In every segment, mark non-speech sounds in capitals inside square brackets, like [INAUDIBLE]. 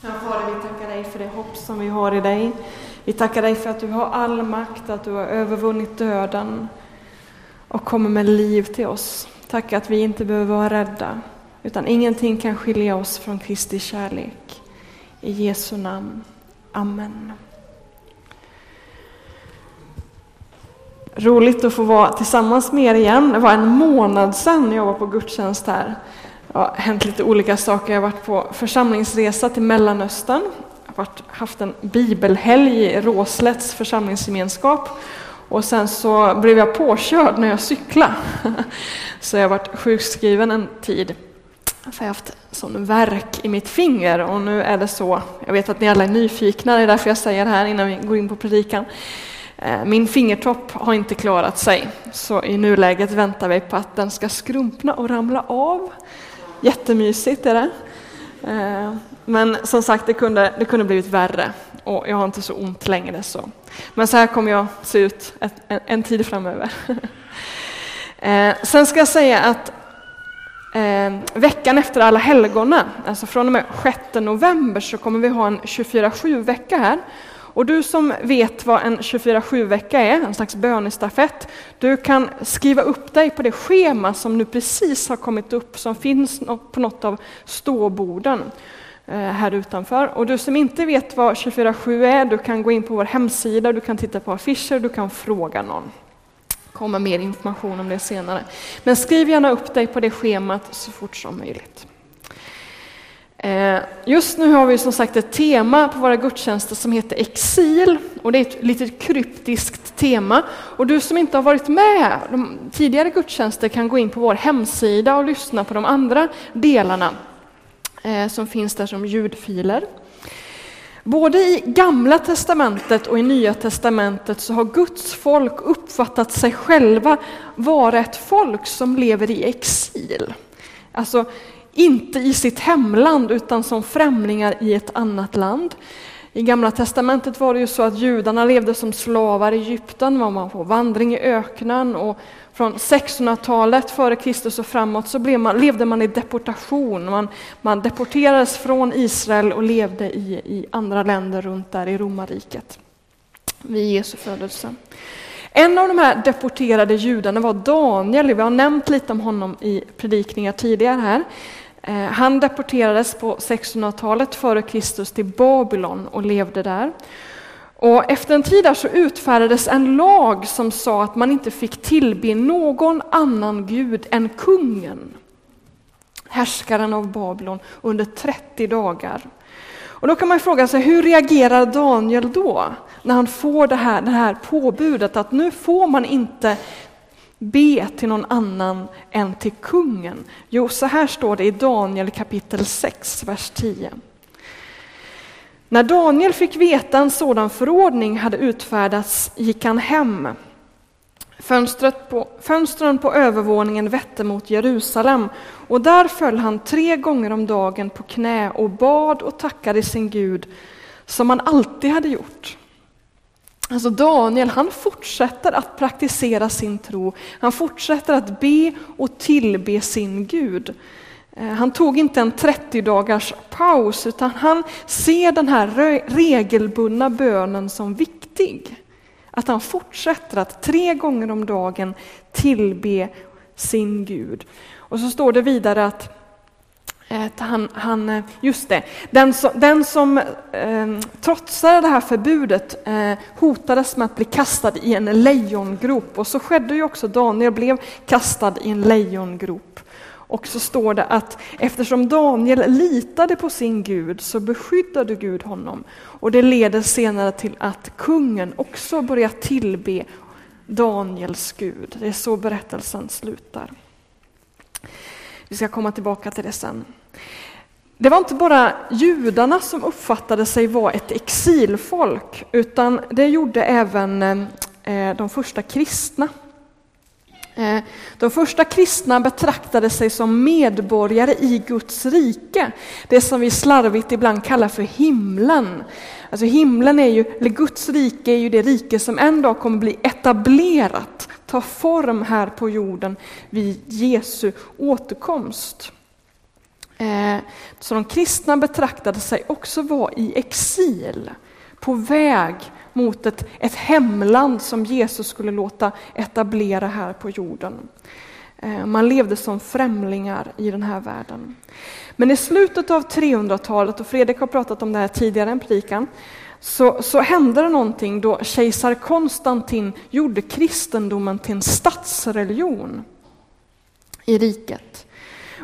Ja, Fader, vi tackar dig för det hopp som vi har i dig. Vi tackar dig för att du har all makt, att du har övervunnit döden och kommer med liv till oss. Tack att vi inte behöver vara rädda, utan ingenting kan skilja oss från Kristi kärlek. I Jesu namn. Amen. Roligt att få vara tillsammans med er igen. Det var en månad sedan jag var på gudstjänst här. Det har hänt lite olika saker. Jag har varit på församlingsresa till Mellanöstern. Jag har haft en bibelhelg i Råslätts församlingsgemenskap. Och sen så blev jag påkörd när jag cyklade. [LAUGHS] Så jag har varit sjukskriven en tid. För jag har haft sån verk i mitt finger och nu är det så. Jag vet att ni alla är nyfikna, det är därför jag säger det här innan vi går in på predikan. Eh, min fingertopp har inte klarat sig, så i nuläget väntar vi på att den ska skrumpna och ramla av. Jättemysigt är det. Eh, men som sagt, det kunde, det kunde blivit värre och jag har inte så ont längre. Så. Men så här kommer jag se ut en, en tid framöver. [LAUGHS] Eh, sen ska jag säga att eh, veckan efter alla helgona, alltså från och med 6 november så kommer vi ha en 24-7 vecka här och du som vet vad en 24-7-vecka är, en slags bönestafett, du kan skriva upp dig på det schema som nu precis har kommit upp, som finns på något av ståborden eh, här utanför. Och du som inte vet vad 24-7 är, du kan gå in på vår hemsida, du kan titta på affischer, du kan fråga någon. Det kommer mer information om det senare. Men skriv gärna upp dig på det schemat så fort som möjligt. Eh, just nu har vi som sagt ett tema på våra gudstjänster som heter exil och det är ett lite kryptiskt tema. Och du som inte har varit med de tidigare gudstjänster kan gå in på vår hemsida och lyssna på de andra delarna eh, som finns där som ljudfiler. Både i Gamla testamentet och i Nya testamentet så har Guds folk uppfattat sig själva vara ett folk som lever i exil. Alltså inte i sitt hemland utan som främlingar i ett annat land. I Gamla testamentet var det ju så att judarna levde som slavar i Egypten, var man på vandring i öknen och från 600-talet före Kristus och framåt så blev man, levde man i deportation. Man, man deporterades från Israel och levde i, i andra länder runt där i romarriket vid Jesu födelse. En av de här deporterade judarna var Daniel, vi har nämnt lite om honom i predikningar tidigare här. Eh, han deporterades på 1600-talet före Kristus till Babylon och levde där. Och efter en tid där så utfärdades en lag som sa att man inte fick tillbe någon annan gud än kungen, härskaren av Babylon, under 30 dagar. Och då kan man fråga sig, hur reagerar Daniel då? När han får det här, det här påbudet att nu får man inte be till någon annan än till kungen? Jo, så här står det i Daniel kapitel 6, vers 10. När Daniel fick veta en sådan förordning hade utfärdats gick han hem. Fönstret på, fönstren på övervåningen vette mot Jerusalem och där föll han tre gånger om dagen på knä och bad och tackade sin Gud som han alltid hade gjort. Alltså Daniel, han fortsätter att praktisera sin tro. Han fortsätter att be och tillbe sin Gud. Eh, han tog inte en 30 dagars paus, utan han ser den här regelbundna bönen som viktig. Att han fortsätter att tre gånger om dagen tillbe sin Gud. Och så står det vidare att han, han, eh, just det, den som, den som eh, trotsade det här förbudet eh, hotades med att bli kastad i en lejongrop och så skedde ju också. Daniel blev kastad i en lejongrop. Och så står det att eftersom Daniel litade på sin Gud så beskyddade Gud honom. Och det leder senare till att kungen också börjar tillbe Daniels Gud. Det är så berättelsen slutar. Vi ska komma tillbaka till det sen. Det var inte bara judarna som uppfattade sig vara ett exilfolk, utan det gjorde även eh, de första kristna. Eh, de första kristna betraktade sig som medborgare i Guds rike, det som vi slarvigt ibland kallar för himlen. Alltså himlen är ju, eller Guds rike är ju det rike som en dag kommer bli etablerat, ta form här på jorden vid Jesu återkomst. Eh, så de kristna betraktade sig också vara i exil, på väg mot ett, ett hemland som Jesus skulle låta etablera här på jorden. Eh, man levde som främlingar i den här världen. Men i slutet av 300-talet, och Fredrik har pratat om det här tidigare i predikan, så, så hände det någonting då kejsar Konstantin gjorde kristendomen till en statsreligion i riket.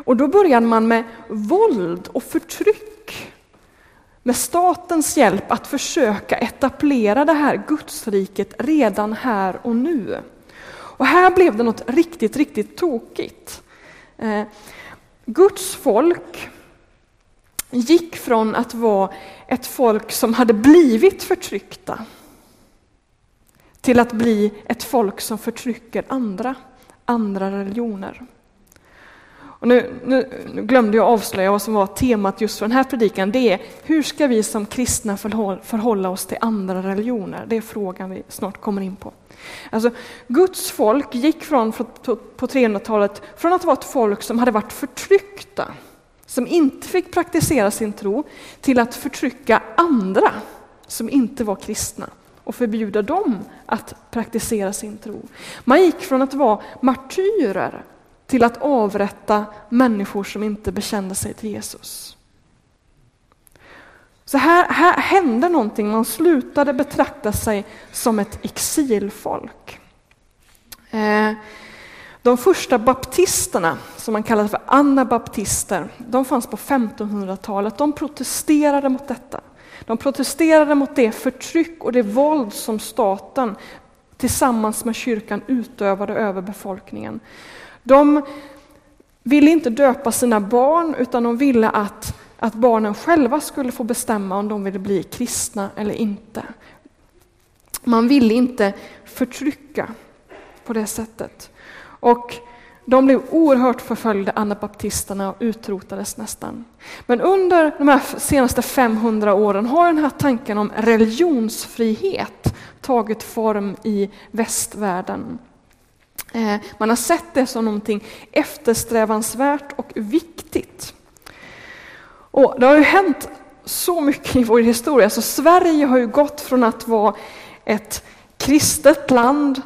Och då började man med våld och förtryck med statens hjälp att försöka etablera det här Gudsriket redan här och nu. Och här blev det något riktigt, riktigt tokigt. Eh, Guds folk gick från att vara ett folk som hade blivit förtryckta till att bli ett folk som förtrycker andra, andra religioner. Och nu, nu, nu, glömde jag avslöja vad som var temat just för den här predikan. Det är hur ska vi som kristna förhålla oss till andra religioner? Det är frågan vi snart kommer in på. Alltså, Guds folk gick från, på 300-talet från att vara ett folk som hade varit förtryckta, som inte fick praktisera sin tro, till att förtrycka andra som inte var kristna och förbjuda dem att praktisera sin tro. Man gick från att vara martyrer till att avrätta människor som inte bekände sig till Jesus. Så här, här hände någonting, man slutade betrakta sig som ett exilfolk. Eh, de första baptisterna, som man kallade för anabaptister, de fanns på 1500-talet. De protesterade mot detta. De protesterade mot det förtryck och det våld som staten tillsammans med kyrkan utövade över befolkningen. De ville inte döpa sina barn utan de ville att, att barnen själva skulle få bestämma om de ville bli kristna eller inte. Man ville inte förtrycka på det sättet. Och de blev oerhört förföljda, anabaptisterna, och utrotades nästan. Men under de här senaste 500 åren har den här tanken om religionsfrihet tagit form i västvärlden. Eh, man har sett det som någonting eftersträvansvärt och viktigt. Och det har ju hänt så mycket i vår historia, så Sverige har ju gått från att vara ett kristet land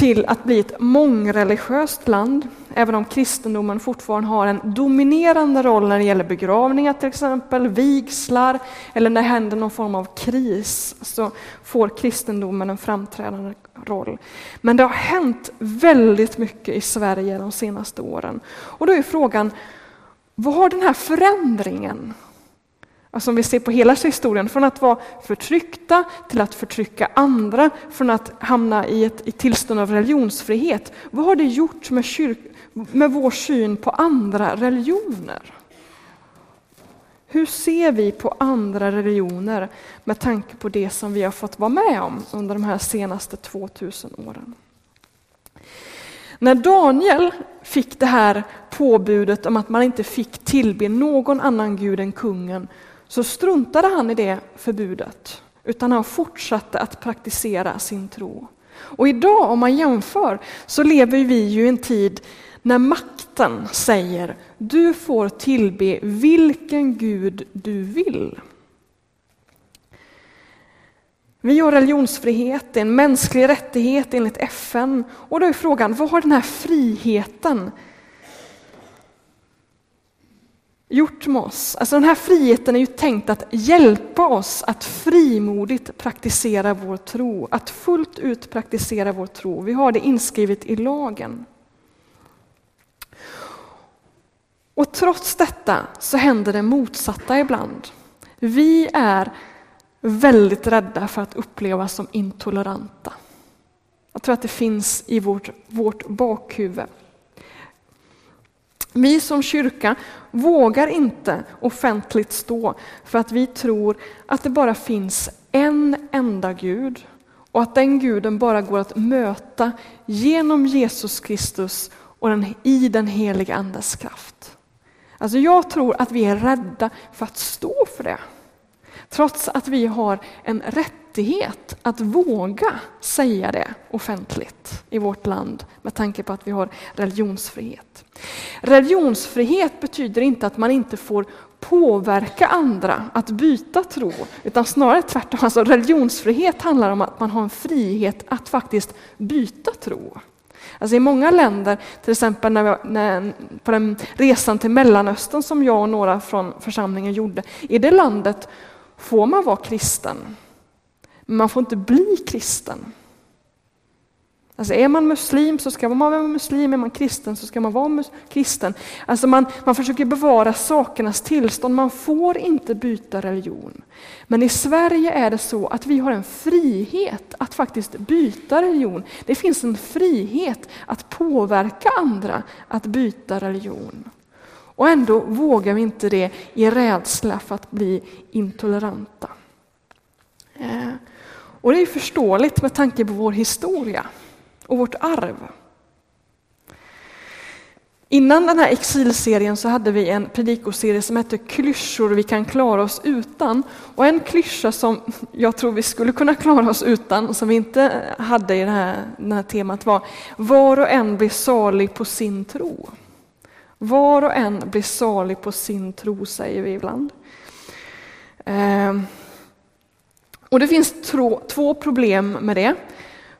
till att bli ett mångreligiöst land, även om kristendomen fortfarande har en dominerande roll när det gäller begravningar till exempel, vigslar eller när det händer någon form av kris så får kristendomen en framträdande roll. Men det har hänt väldigt mycket i Sverige de senaste åren. Och då är frågan, vad har den här förändringen Alltså om vi ser på hela historien, från att vara förtryckta till att förtrycka andra, från att hamna i ett i tillstånd av religionsfrihet. Vad har det gjort med, kyrk, med vår syn på andra religioner? Hur ser vi på andra religioner med tanke på det som vi har fått vara med om under de här senaste 2000 åren? När Daniel fick det här påbudet om att man inte fick tillbe någon annan gud än kungen så struntade han i det förbudet, utan han fortsatte att praktisera sin tro. Och idag, om man jämför, så lever vi ju i en tid när makten säger du får tillbe vilken gud du vill. Vi har religionsfrihet, det är en mänsklig rättighet enligt FN. Och då är frågan, vad har den här friheten gjort med oss. Alltså den här friheten är ju tänkt att hjälpa oss att frimodigt praktisera vår tro, att fullt ut praktisera vår tro. Vi har det inskrivet i lagen. Och trots detta så händer det motsatta ibland. Vi är väldigt rädda för att upplevas som intoleranta. Jag tror att det finns i vårt, vårt bakhuvud. Vi som kyrka vågar inte offentligt stå för att vi tror att det bara finns en enda Gud och att den guden bara går att möta genom Jesus Kristus och den, i den heliga Andes kraft. Alltså jag tror att vi är rädda för att stå för det. trots att vi har en rätt rättighet att våga säga det offentligt i vårt land med tanke på att vi har religionsfrihet. Religionsfrihet betyder inte att man inte får påverka andra att byta tro, utan snarare tvärtom. Alltså religionsfrihet handlar om att man har en frihet att faktiskt byta tro. Alltså I många länder, till exempel när vi, när, på den resan till Mellanöstern som jag och några från församlingen gjorde, i det landet får man vara kristen, men man får inte bli kristen. Alltså är man muslim så ska man vara muslim, är man kristen så ska man vara kristen. Alltså man, man försöker bevara sakernas tillstånd, man får inte byta religion. Men i Sverige är det så att vi har en frihet att faktiskt byta religion. Det finns en frihet att påverka andra att byta religion. Och ändå vågar vi inte det i rädsla för att bli intoleranta. Och det är förståeligt med tanke på vår historia och vårt arv. Innan den här exilserien så hade vi en predikoserie som hette Klyschor vi kan klara oss utan. Och en klyscha som jag tror vi skulle kunna klara oss utan, som vi inte hade i det här, det här temat var Var och en blir salig på sin tro. Var och en blir salig på sin tro, säger vi ibland. Ehm. Och det finns två problem med det.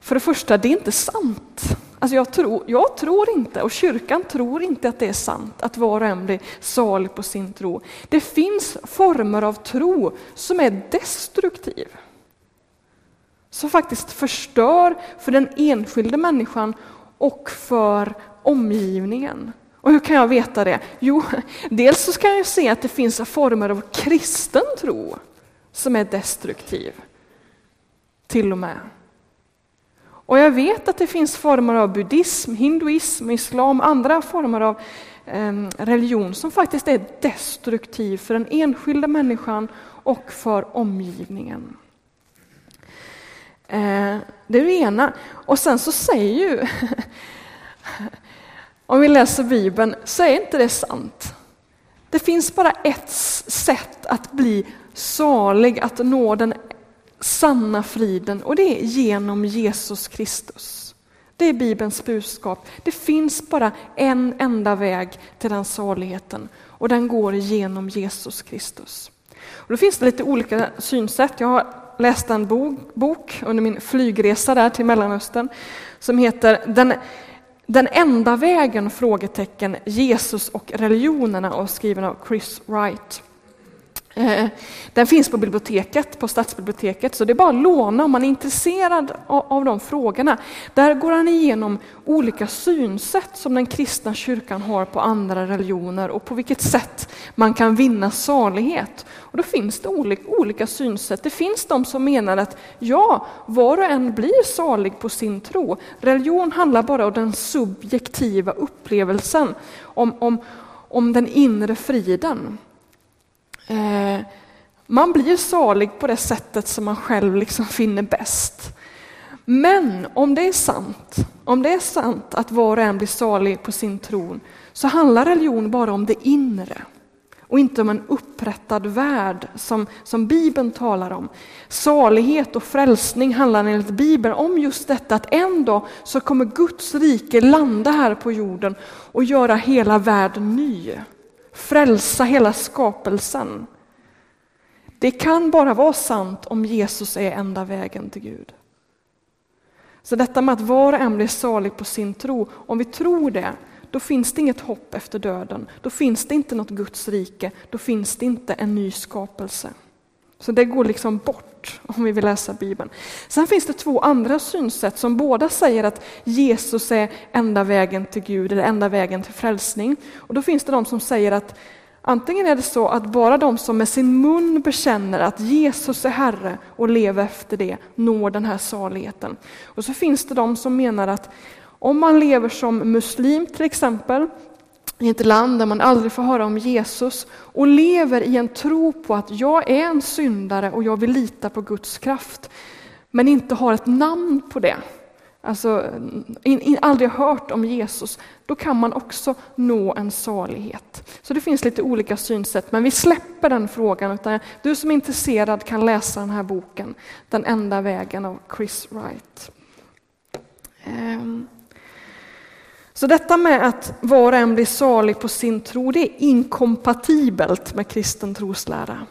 För det första, det är inte sant. Alltså jag, tror, jag tror inte, och kyrkan tror inte att det är sant, att var och en blir salig på sin tro. Det finns former av tro som är destruktiv. Som faktiskt förstör för den enskilde människan och för omgivningen. Och hur kan jag veta det? Jo, [LAUGHS] dels så kan jag se att det finns former av kristen tro som är destruktiv. Till och med. Och jag vet att det finns former av buddhism, hinduism, islam, andra former av ehm, religion som faktiskt är destruktiv för den enskilda människan och för omgivningen. Eh, det är det ena. Och sen så säger ju, [LAUGHS] om vi läser Bibeln, så är inte det sant. Det finns bara ett sätt att bli salig, att nå den sanna friden och det är genom Jesus Kristus. Det är Bibelns budskap. Det finns bara en enda väg till den saligheten och den går genom Jesus Kristus. Och då finns det lite olika synsätt. Jag har läst en bok under min flygresa där till Mellanöstern som heter Den, den enda vägen? frågetecken Jesus och religionerna och skriven av Chris Wright. Eh, den finns på biblioteket, på stadsbiblioteket, så det är bara att låna om man är intresserad av de frågorna. Där går han igenom olika synsätt som den kristna kyrkan har på andra religioner och på vilket sätt man kan vinna salighet. Och då finns det olika, olika synsätt. Det finns de som menar att ja, var och en blir salig på sin tro. Religion handlar bara om den subjektiva upplevelsen, om, om, om den inre friden. Eh, man blir salig på det sättet som man själv liksom finner bäst. Men om det är sant, om det är sant att var och en blir salig på sin tron, så handlar religion bara om det inre och inte om en upprättad värld som, som Bibeln talar om. Salighet och frälsning handlar enligt Bibeln om just detta att en dag så kommer Guds rike landa här på jorden och göra hela världen ny frälsa hela skapelsen. Det kan bara vara sant om Jesus är enda vägen till Gud. Så detta med att var och en blir salig på sin tro, om vi tror det, då finns det inget hopp efter döden. Då finns det inte något Guds rike, då finns det inte en ny skapelse. Så det går liksom bort om vi vill läsa Bibeln. Sen finns det två andra synsätt som båda säger att Jesus är enda vägen till Gud eller enda vägen till frälsning. Och då finns det de som säger att antingen är det så att bara de som med sin mun bekänner att Jesus är Herre och lever efter det når den här saligheten. Och så finns det de som menar att om man lever som muslim till exempel, i ett land där man aldrig får höra om Jesus och lever i en tro på att jag är en syndare och jag vill lita på Guds kraft, men inte har ett namn på det. alltså in, in, aldrig hört om Jesus, då kan man också nå en salighet. Så det finns lite olika synsätt, men vi släpper den frågan. Utan du som är intresserad kan läsa den här boken, Den enda vägen av Chris Wright. Um. Så detta med att var och en blir salig på sin tro, det är inkompatibelt med kristen troslära.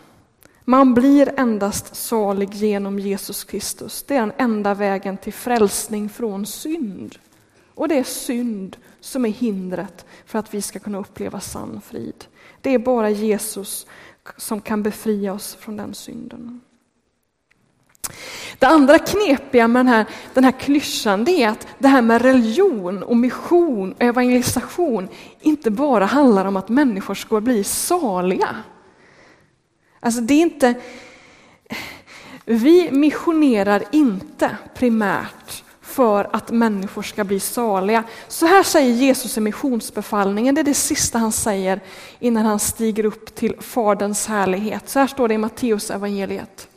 Man blir endast salig genom Jesus Kristus. Det är den enda vägen till frälsning från synd. Och det är synd som är hindret för att vi ska kunna uppleva sann frid. Det är bara Jesus som kan befria oss från den synden. Det andra knepiga med den här, den här klyschan det är att det här med religion och mission och evangelisation inte bara handlar om att människor ska bli saliga. Alltså det är inte... Vi missionerar inte primärt för att människor ska bli saliga. Så här säger Jesus i missionsbefallningen, det är det sista han säger innan han stiger upp till Faderns härlighet. Så här står det i Matteus evangeliet.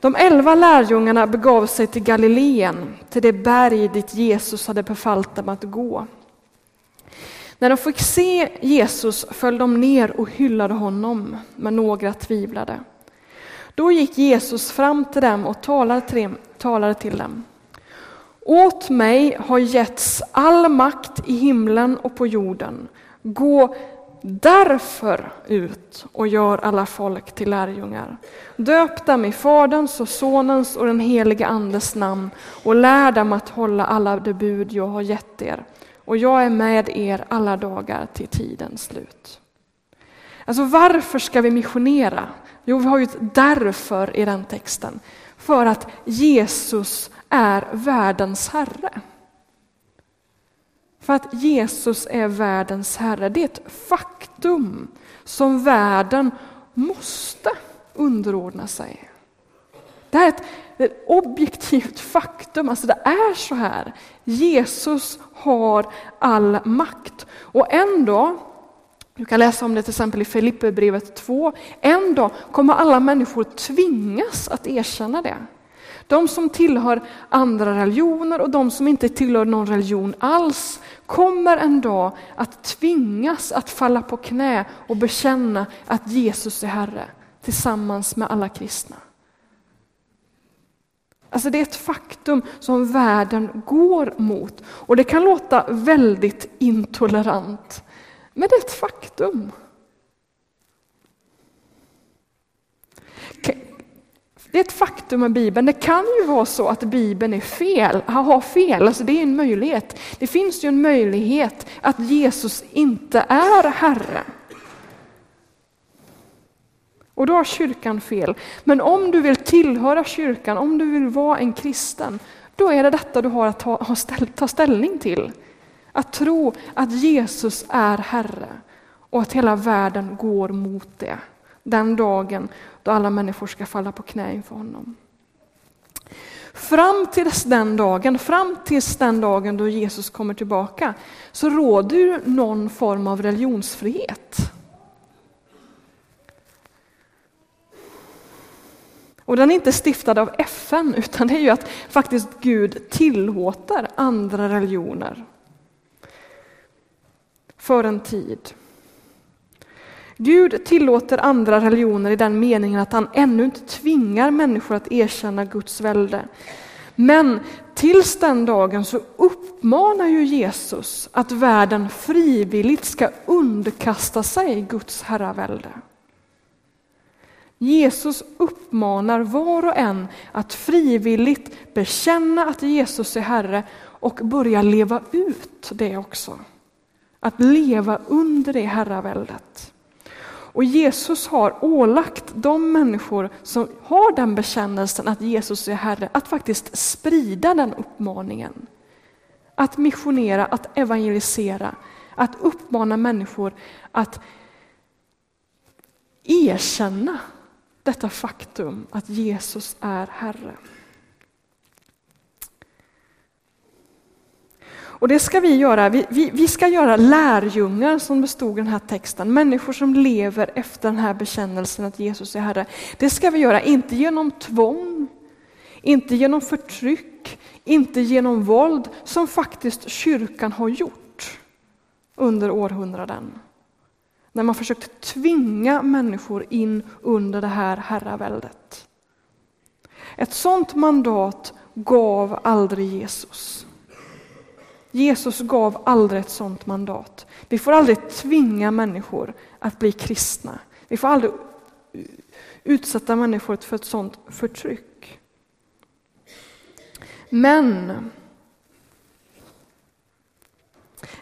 De elva lärjungarna begav sig till Galileen, till det berg dit Jesus hade befallt dem att gå. När de fick se Jesus föll de ner och hyllade honom, men några tvivlade. Då gick Jesus fram till dem och talade till dem. Åt mig har getts all makt i himlen och på jorden. Gå därför ut och gör alla folk till lärjungar. Döp dem i Faderns och Sonens och den helige Andes namn och lär dem att hålla alla de bud jag har gett er. Och jag är med er alla dagar till tidens slut. Alltså varför ska vi missionera? Jo, vi har ju ett därför i den texten. För att Jesus är världens Herre. För att Jesus är världens Herre. Det är ett faktum som världen måste underordna sig. Det här är ett, ett objektivt faktum, alltså det är så här. Jesus har all makt. Och ändå, du kan läsa om det till exempel i Filipperbrevet 2, ändå kommer alla människor tvingas att erkänna det. De som tillhör andra religioner och de som inte tillhör någon religion alls kommer en dag att tvingas att falla på knä och bekänna att Jesus är Herre tillsammans med alla kristna. Alltså det är ett faktum som världen går mot. Och det kan låta väldigt intolerant, men det är ett faktum. Det är ett faktum med Bibeln. Det kan ju vara så att Bibeln är fel, har fel, alltså det är en möjlighet. Det finns ju en möjlighet att Jesus inte är Herre. Och då har kyrkan fel. Men om du vill tillhöra kyrkan, om du vill vara en kristen, då är det detta du har att ta, ta ställning till. Att tro att Jesus är Herre och att hela världen går mot det. Den dagen då alla människor ska falla på knä inför honom. Fram tills den dagen, fram tills den dagen då Jesus kommer tillbaka, så råder ju någon form av religionsfrihet. Och den är inte stiftad av FN, utan det är ju att faktiskt Gud tillåter andra religioner. För en tid. Gud tillåter andra religioner i den meningen att han ännu inte tvingar människor att erkänna Guds välde. Men tills den dagen så uppmanar ju Jesus att världen frivilligt ska underkasta sig Guds herravälde. Jesus uppmanar var och en att frivilligt bekänna att Jesus är Herre och börja leva ut det också. Att leva under det herraväldet. Och Jesus har ålagt de människor som har den bekännelsen att Jesus är Herre att faktiskt sprida den uppmaningen. Att missionera, att evangelisera, att uppmana människor att erkänna detta faktum att Jesus är Herre. Och det ska vi göra. Vi, vi, vi, ska göra lärjungar som bestod i den här texten. Människor som lever efter den här bekännelsen att Jesus är Herre. Det ska vi göra, inte genom tvång, inte genom förtryck, inte genom våld, som faktiskt kyrkan har gjort under århundraden. När man försökt tvinga människor in under det här herraväldet. Ett sådant mandat gav aldrig Jesus. Jesus gav aldrig ett sådant mandat. Vi får aldrig tvinga människor att bli kristna. Vi får aldrig utsätta människor för ett sådant förtryck. Men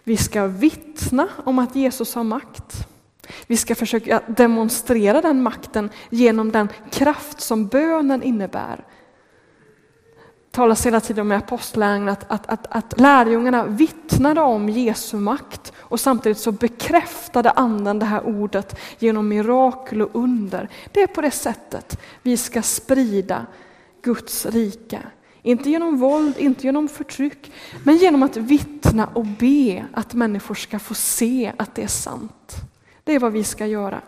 vi ska vittna om att Jesus har makt. Vi ska försöka demonstrera den makten genom den kraft som bönen innebär talas hela tiden om i apostlärningen att, att, att, att lärjungarna vittnade om Jesu makt och samtidigt så bekräftade anden det här ordet genom mirakel och under. Det är på det sättet vi ska sprida Guds rike. Inte genom våld, inte genom förtryck, men genom att vittna och be att människor ska få se att det är sant. Det är vad vi ska göra.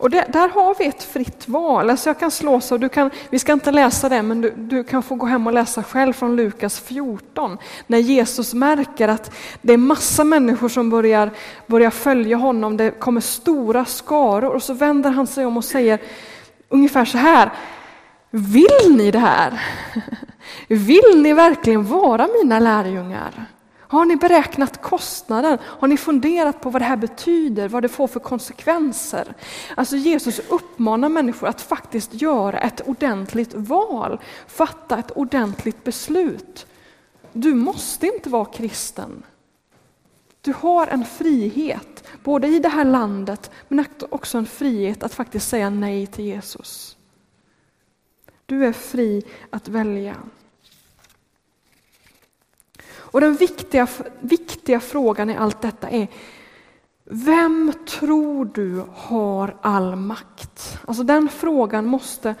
Och det, där har vi ett fritt val. Alltså jag kan slå så, du kan, vi ska inte läsa det, men du, du, kan få gå hem och läsa själv från Lukas 14. När Jesus märker att det är massa människor som börjar, börjar följa honom, det kommer stora skaror och så vänder han sig om och säger ungefär så här. Vill ni det här? [LAUGHS] Vill ni verkligen vara mina lärjungar? Har ni beräknat kostnaden? Har ni funderat på vad det här betyder, vad det får för konsekvenser? Alltså Jesus uppmanar människor att faktiskt göra ett ordentligt val, fatta ett ordentligt beslut. Du måste inte vara kristen. Du har en frihet, både i det här landet men också en frihet att faktiskt säga nej till Jesus. Du är fri att välja. Och den viktiga, viktiga frågan i allt detta är vem tror du har all makt? Alltså den frågan måste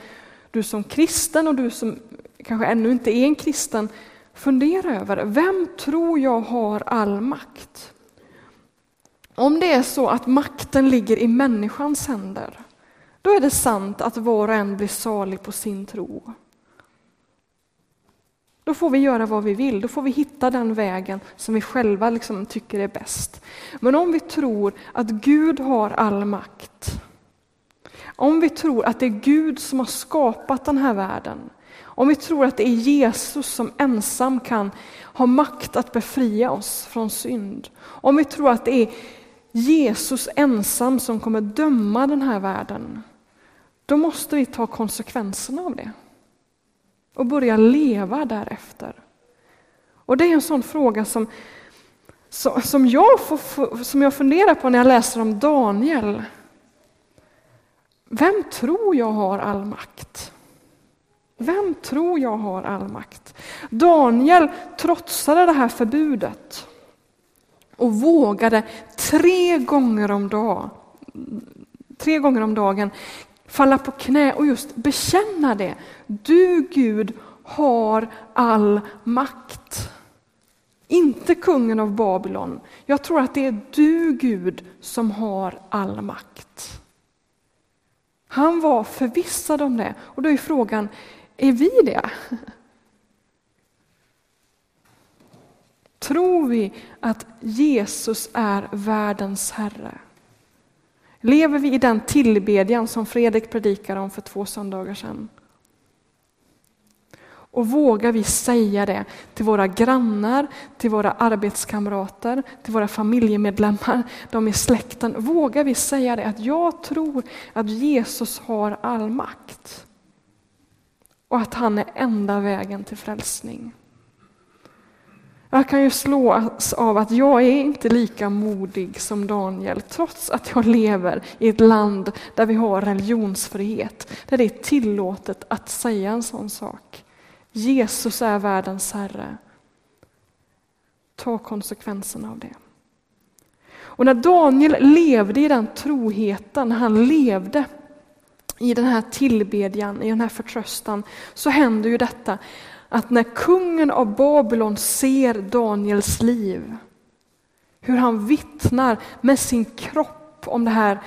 du som kristen och du som kanske ännu inte är en kristen fundera över. Vem tror jag har all makt? Om det är så att makten ligger i människans händer, då är det sant att var och en blir salig på sin tro. Då får vi göra vad vi vill, då får vi hitta den vägen som vi själva liksom tycker är bäst. Men om vi tror att Gud har all makt, om vi tror att det är Gud som har skapat den här världen, om vi tror att det är Jesus som ensam kan ha makt att befria oss från synd, om vi tror att det är Jesus ensam som kommer döma den här världen, då måste vi ta konsekvenserna av det och börja leva därefter. Och det är en sån fråga som, som, jag, får, som jag funderar på när jag läser om Daniel. Vem tror jag har all makt? Vem tror jag har all makt? Daniel trotsade det här förbudet och vågade tre gånger om, dag, tre gånger om dagen falla på knä och just bekänna det. Du Gud har all makt. Inte kungen av Babylon. Jag tror att det är du Gud som har all makt. Han var förvissad om det och då är frågan, är vi det? Tror vi att Jesus är världens Herre? Lever vi i den tillbedjan som Fredrik predikade om för två söndagar sedan? Och vågar vi säga det till våra grannar, till våra arbetskamrater, till våra familjemedlemmar, de i släkten. Vågar vi säga det att jag tror att Jesus har all makt och att han är enda vägen till frälsning. Jag kan ju slås av att jag är inte lika modig som Daniel, trots att jag lever i ett land där vi har religionsfrihet, där det är tillåtet att säga en sån sak. Jesus är världens Herre. Ta konsekvenserna av det. Och när Daniel levde i den troheten, han levde i den här tillbedjan, i den här förtröstan, så händer ju detta att när kungen av Babylon ser Daniels liv, hur han vittnar med sin kropp om det här,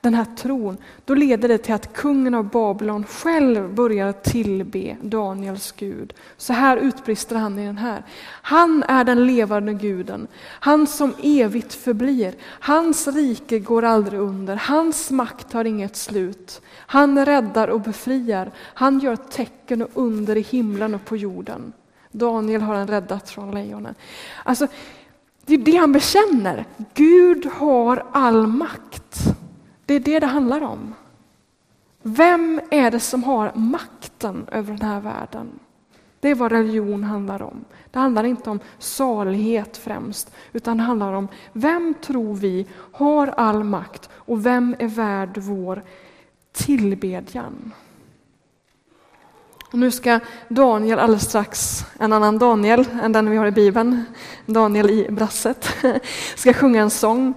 den här tron, då leder det till att kungen av Babylon själv börjar tillbe Daniels Gud. Så här utbrister han i den här. Han är den levande guden, han som evigt förblir. Hans rike går aldrig under, hans makt har inget slut. Han räddar och befriar, han gör tecken och under i himlen och på jorden. Daniel har han räddat från lejonen. Alltså, det är det han bekänner. Gud har all makt. Det är det det handlar om. Vem är det som har makten över den här världen? Det är vad religion handlar om. Det handlar inte om salighet främst, utan det handlar om vem tror vi har all makt och vem är värd vår tillbedjan. Och nu ska Daniel alldeles strax, en annan Daniel än den vi har i Bibeln, Daniel i brasset, [LAUGHS] ska sjunga en sång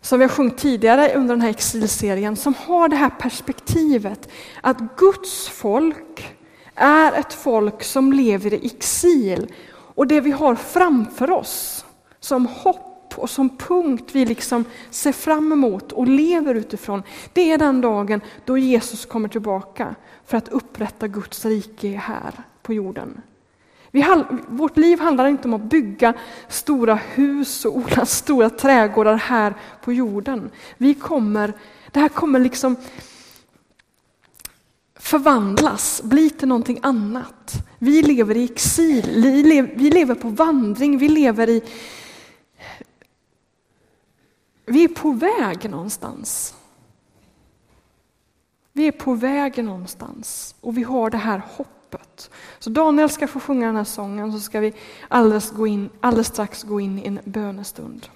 som vi har sjungit tidigare under den här exilserien, som har det här perspektivet att Guds folk är ett folk som lever i exil. Och det vi har framför oss som hopp och som punkt vi liksom ser fram emot och lever utifrån, det är den dagen då Jesus kommer tillbaka för att upprätta Guds rike här på jorden. Vi, vårt liv handlar inte om att bygga stora hus och odla [LAUGHS] stora trädgårdar här på jorden. Vi kommer, det här kommer liksom förvandlas, bli till någonting annat. Vi lever i exil, vi lever på vandring, vi lever i... Vi är på väg någonstans. Vi är på väg någonstans och vi har det här hoppet. Så Daniel ska få sjunga den här sången så ska vi alldeles, gå in, alldeles strax gå in i en bönestund.